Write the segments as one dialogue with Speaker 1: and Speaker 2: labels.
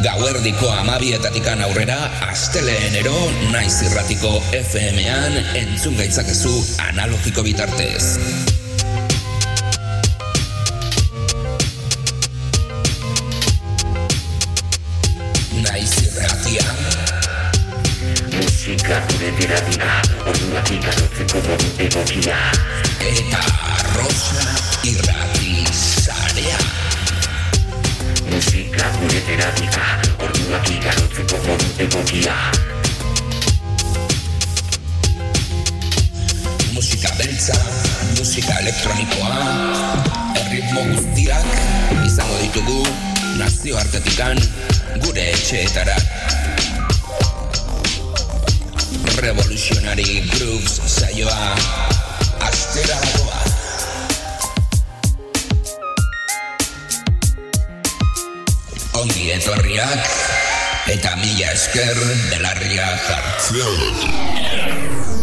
Speaker 1: Gauerdiko amabietatikan aurrera, asteleenero naiz irratiko FM-an entzun gaitzakezu analogiko bitartez. Naiz irratia.
Speaker 2: Musika gure terapia, orduak ikarotzeko modu egokia.
Speaker 1: Eta Rosa irrati zarea.
Speaker 2: Musika gure terapia, orduak ikarotzeko modu egokia.
Speaker 1: Musika beltza, musika elektronikoa, erritmo guztiak izango ditugu nazio artetikan gure etxeetara. Revolutionary Grooves saioa astera doa. Ongi etorriak eta mila esker belarria jartzea.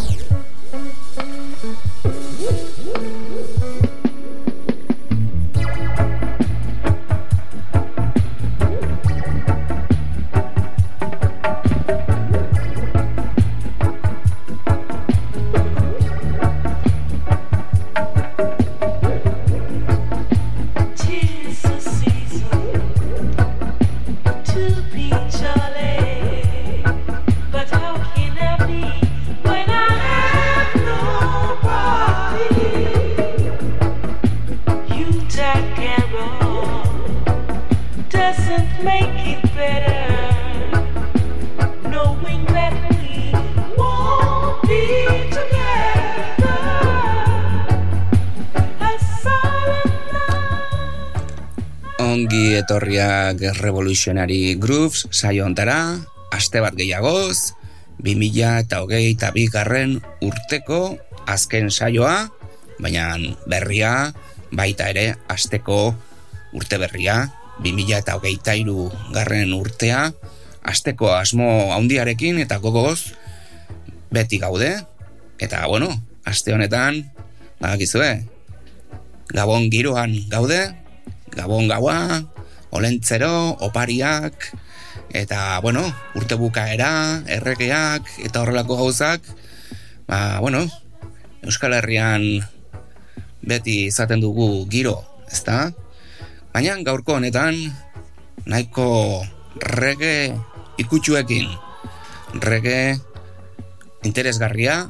Speaker 3: Ongi etorriak Revolutionary Grooves saio ontara, aste bat gehiagoz, 2000 eta hogei eta bigarren urteko azken saioa, baina berria, baita ere, asteko urte berria, 2000 eta hogeita iru garren urtea, asteko asmo handiarekin eta gogoz beti gaude, eta bueno, aste honetan, badakizue, Gabon giroan gaude, Gabon gaua, olentzero, opariak, eta, bueno, urte bukaera, erregeak, eta horrelako gauzak, ba, bueno, Euskal Herrian beti izaten dugu giro, ezta? Baina gaurko honetan, nahiko rege ikutsuekin, rege interesgarria,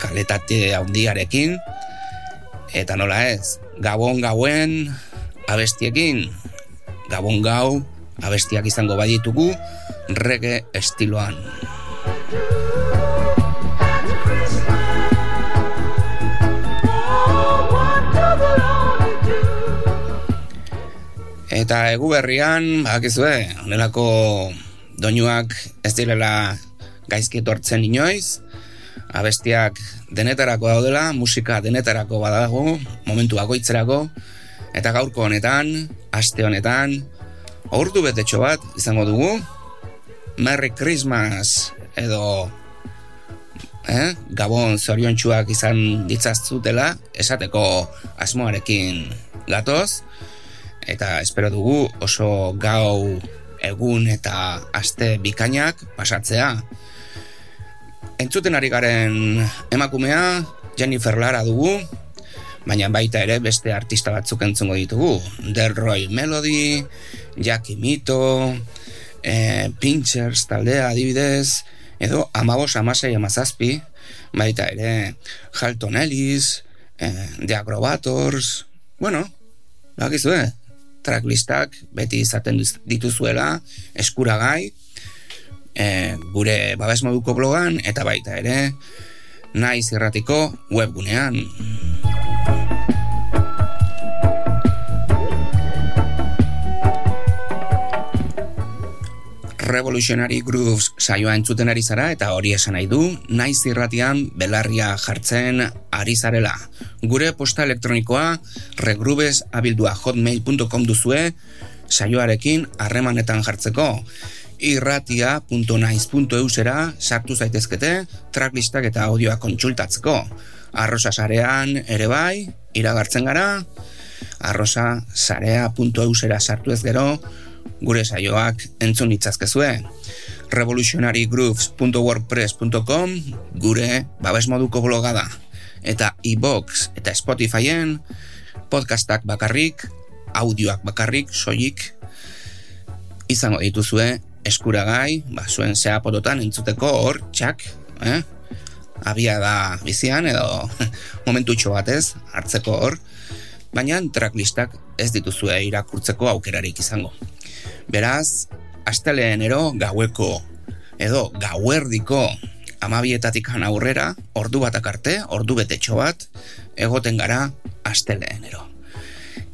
Speaker 3: kaletate handiarekin, eta nola ez, gabon gauen abestiekin, gabon gau abestiak izango baditugu rege estiloan. Eta egu berrian, bakizue, honelako doinuak ez direla gaizki etortzen inoiz, abestiak denetarako daudela, musika denetarako badago, momentu bakoitzerako, eta gaurko honetan, aste honetan, ordu betetxo bat izango dugu, Merry Christmas edo eh, Gabon zoriontsuak izan ditzazutela esateko asmoarekin gatoz, eta espero dugu oso gau egun eta aste bikainak pasatzea. Entzuten ari garen emakumea Jennifer Lara dugu, baina baita ere beste artista batzuk entzungo ditugu. Delroy Melody, Jackie Mito, e, Pinchers taldea adibidez, edo amabos amasei amazazpi, baita ere Halton Ellis, e, The Acrobators, bueno, bakizue, tracklistak beti izaten dituzuela eskuragai, e, gure babes moduko blogan, eta baita ere, naiz irratiko webgunean. Revolutionary Grooves saioa entzuten ari zara eta hori esan nahi du, naiz irratian belarria jartzen ari zarela. Gure posta elektronikoa regrubes duzue saioarekin harremanetan jartzeko irratia.naiz.eusera sartu zaitezkete tracklistak eta audioa kontsultatzeko. Arrosa sarean ere bai, iragartzen gara, arrosa sarea.eusera sartu ez gero, gure saioak entzun itzazkezue. revolutionarygrooves.wordpress.com gure babes moduko bloga da. Eta iBox eta Spotifyen podcastak bakarrik, audioak bakarrik, soilik, izango dituzue eskuragai, ba, zuen zeapototan entzuteko hor, txak, eh? abia da bizian edo momentutxo batez hartzeko hor, baina tracklistak ez dituzue irakurtzeko aukerarik izango. Beraz, asteleenero gaueko edo gauerdiko amabietatik aurrera, ordu batak arte, ordu betetxo bat, egoten gara asteleenero.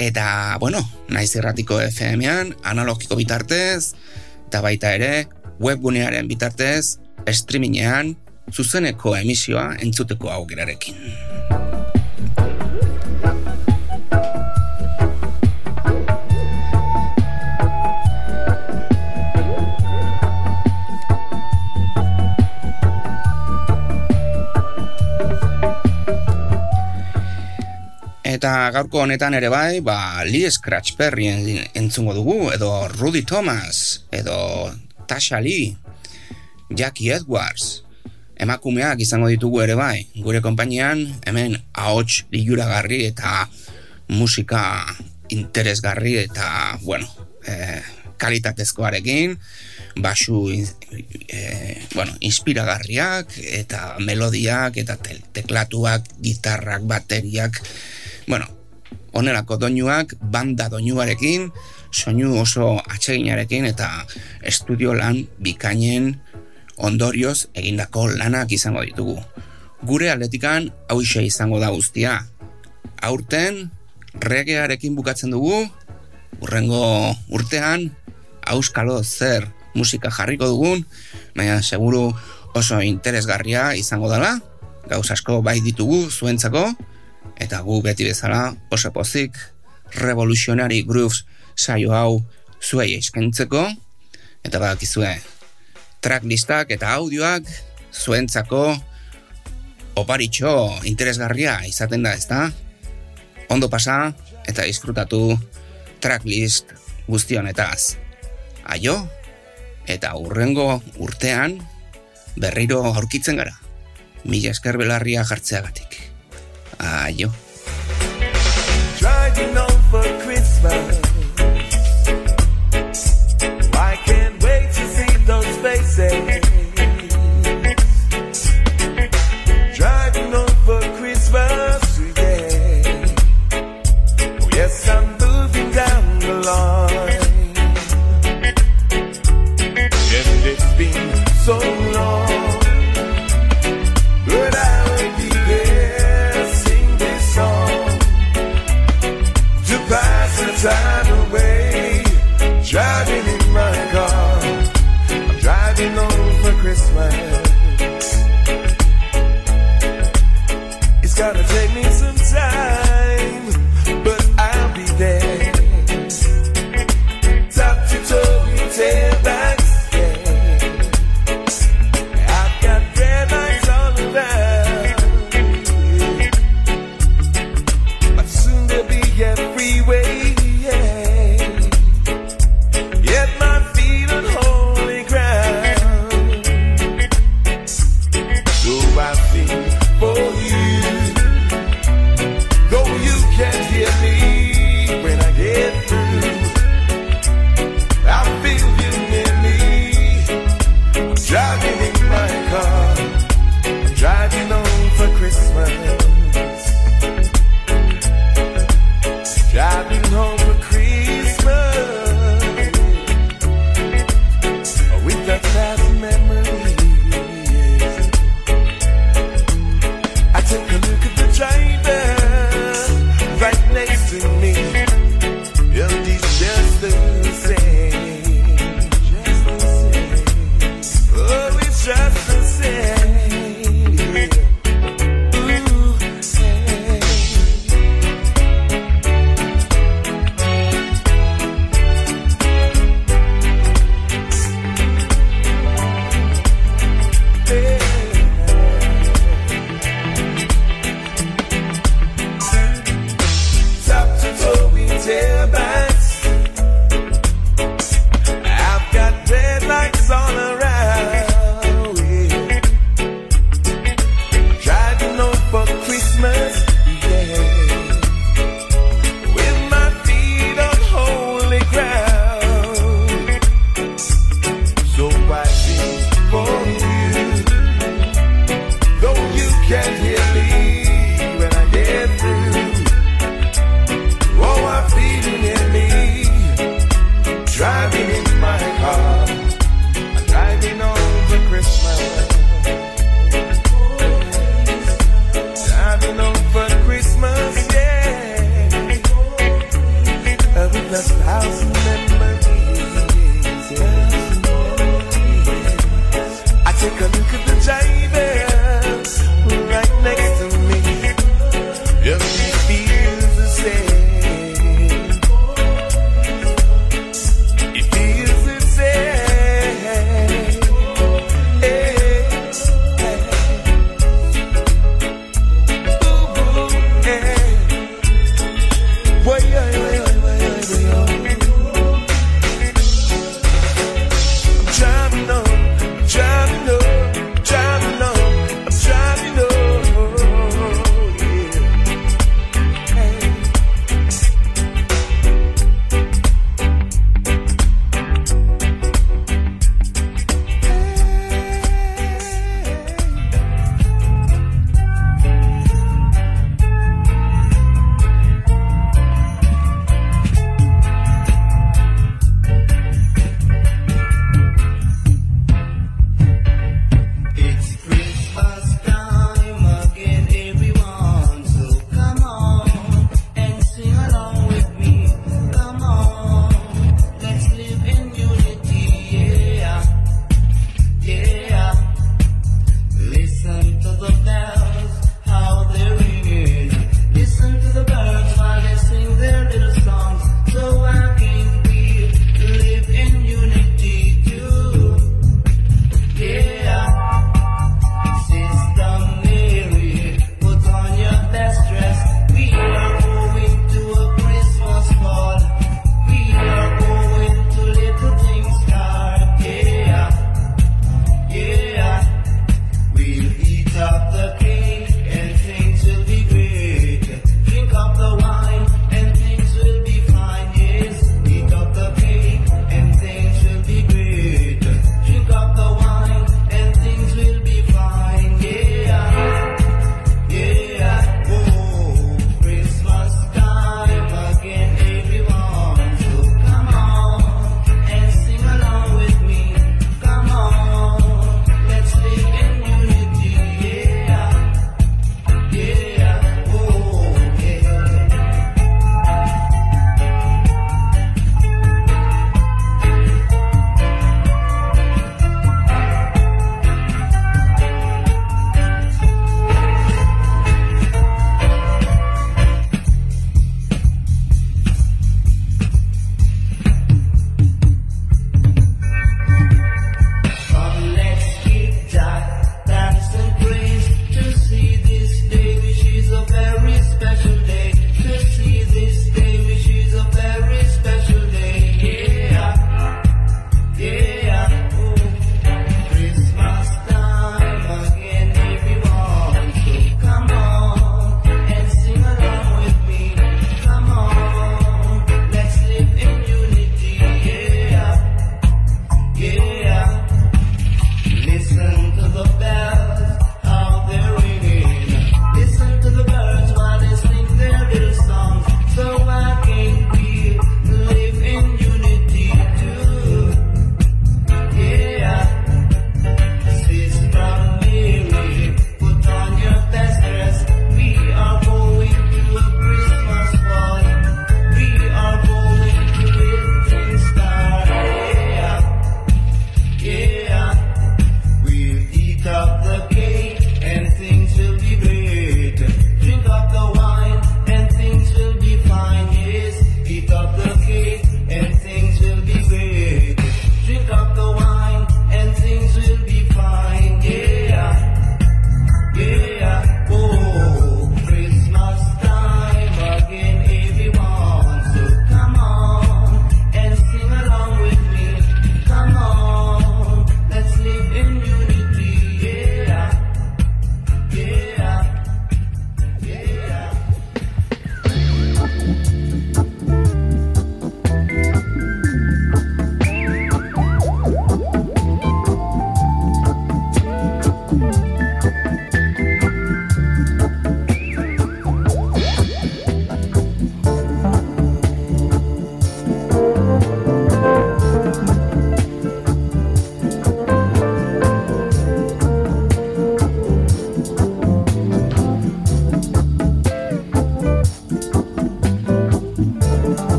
Speaker 3: Eta, bueno, naiz irratiko FM-ean, analogiko bitartez, eta baita ere, webgunearen bitartez, streamingean, zuzeneko emisioa entzuteko aukerarekin. Eta gaurko honetan ere bai, ba, Lee Scratch Perry en- entzungo dugu, edo Rudy Thomas, edo Tasha Lee, Jackie Edwards, emakumeak izango ditugu ere bai, gure konpainian, hemen ahots liluragarri eta musika interesgarri eta, bueno, eh, kalitatezkoarekin, basu eh, bueno, inspiragarriak eta melodiak eta teklatuak, gitarrak, bateriak, bueno, onelako doinuak, banda doinuarekin, soinu oso atseginarekin eta estudio lan bikainen ondorioz egindako lanak izango ditugu. Gure atletikan hauxe izango da guztia. Aurten regearekin bukatzen dugu, urrengo urtean auskalo zer musika jarriko dugun, baina seguru oso interesgarria izango dela, gauz asko bai ditugu zuentzako, eta gu beti bezala oso pozik Revolutionary Grooves saio hau zuei eskentzeko, eta badakizue tracklistak eta audioak zuentzako oparitxo interesgarria izaten da, ezta? Ondo pasa eta disfrutatu tracklist guzti honetaz. Aio, eta urrengo urtean berriro aurkitzen gara. Mila esker belarria jartzeagatik. Aio.
Speaker 4: driving home for Christmas.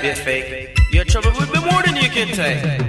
Speaker 4: be
Speaker 5: fake. Your trouble will be more than you can take.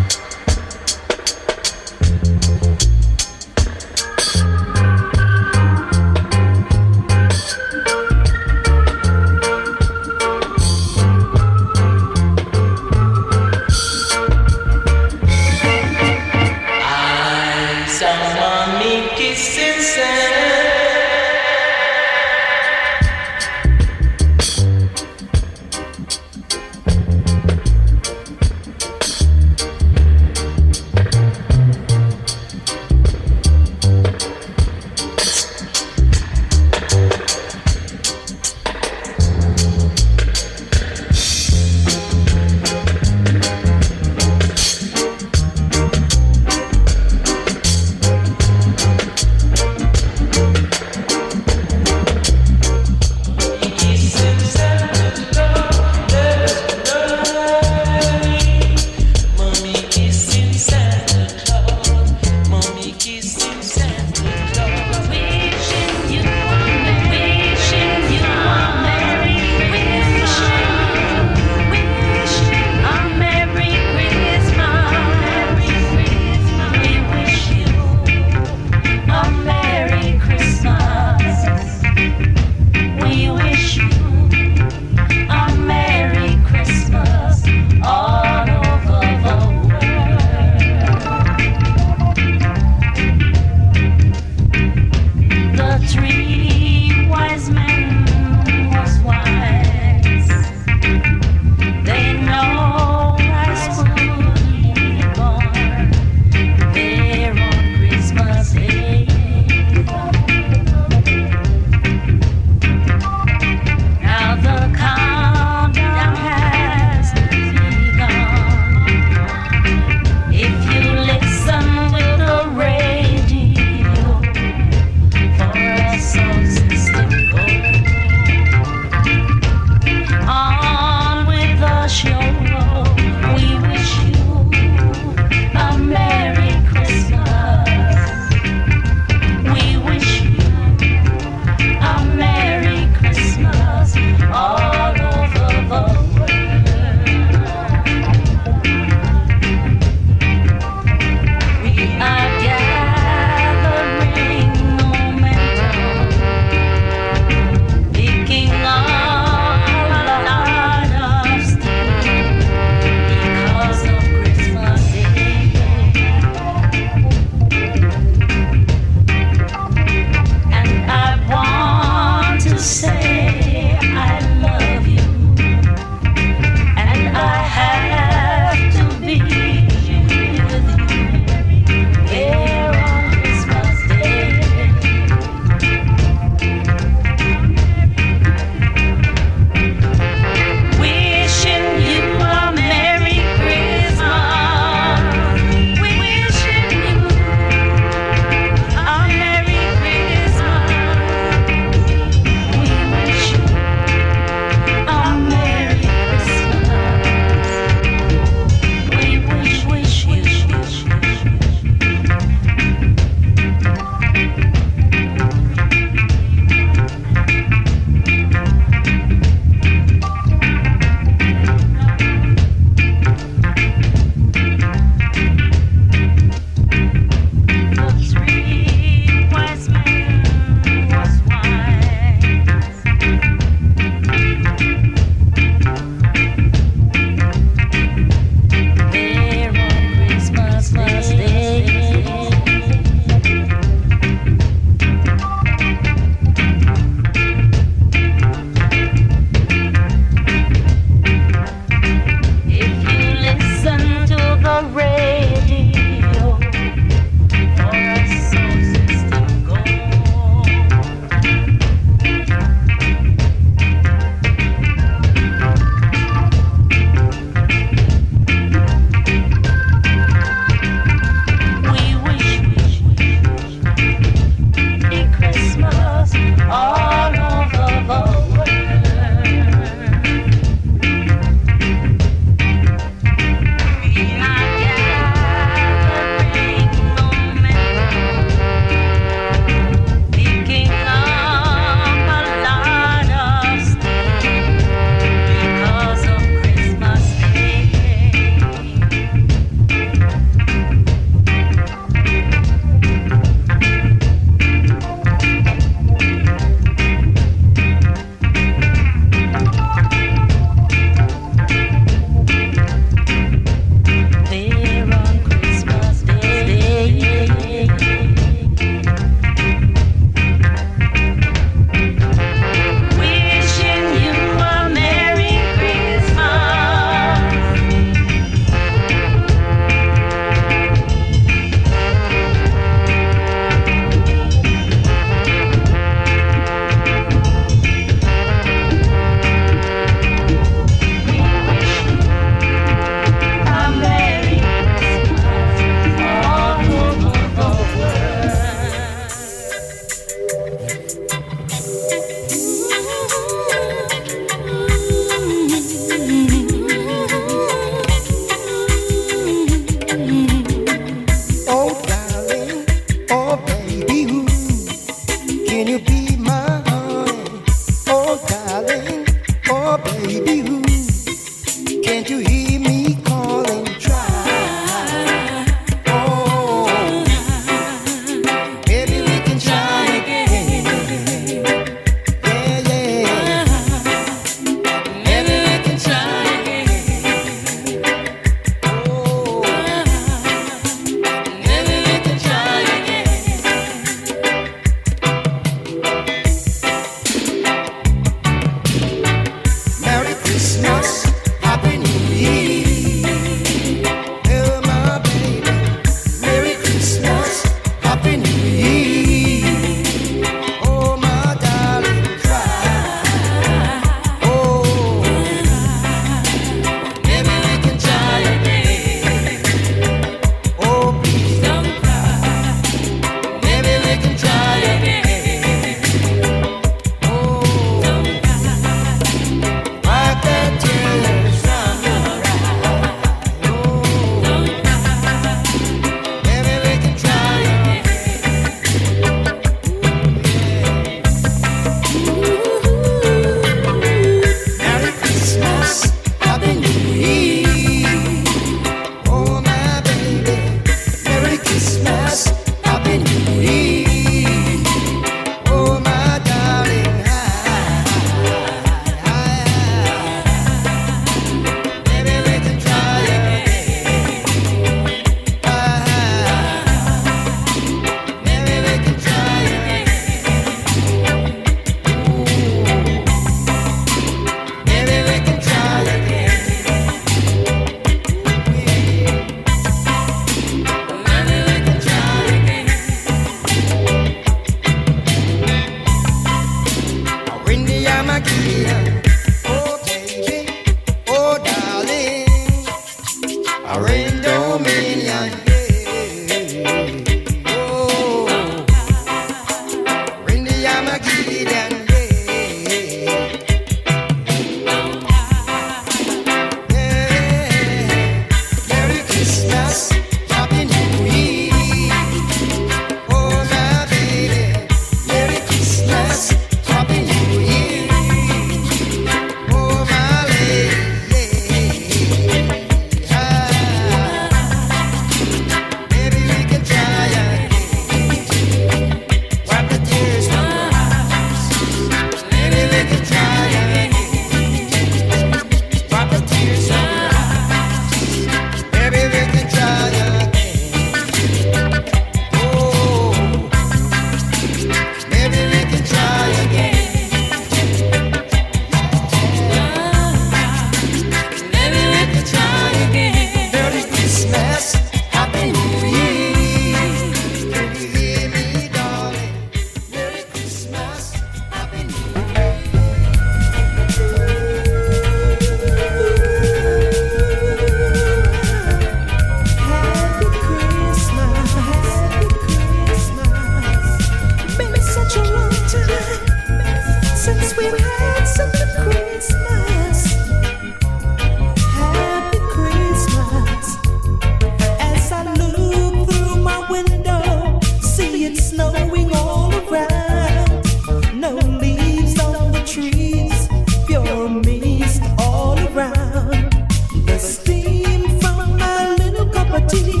Speaker 6: Titi.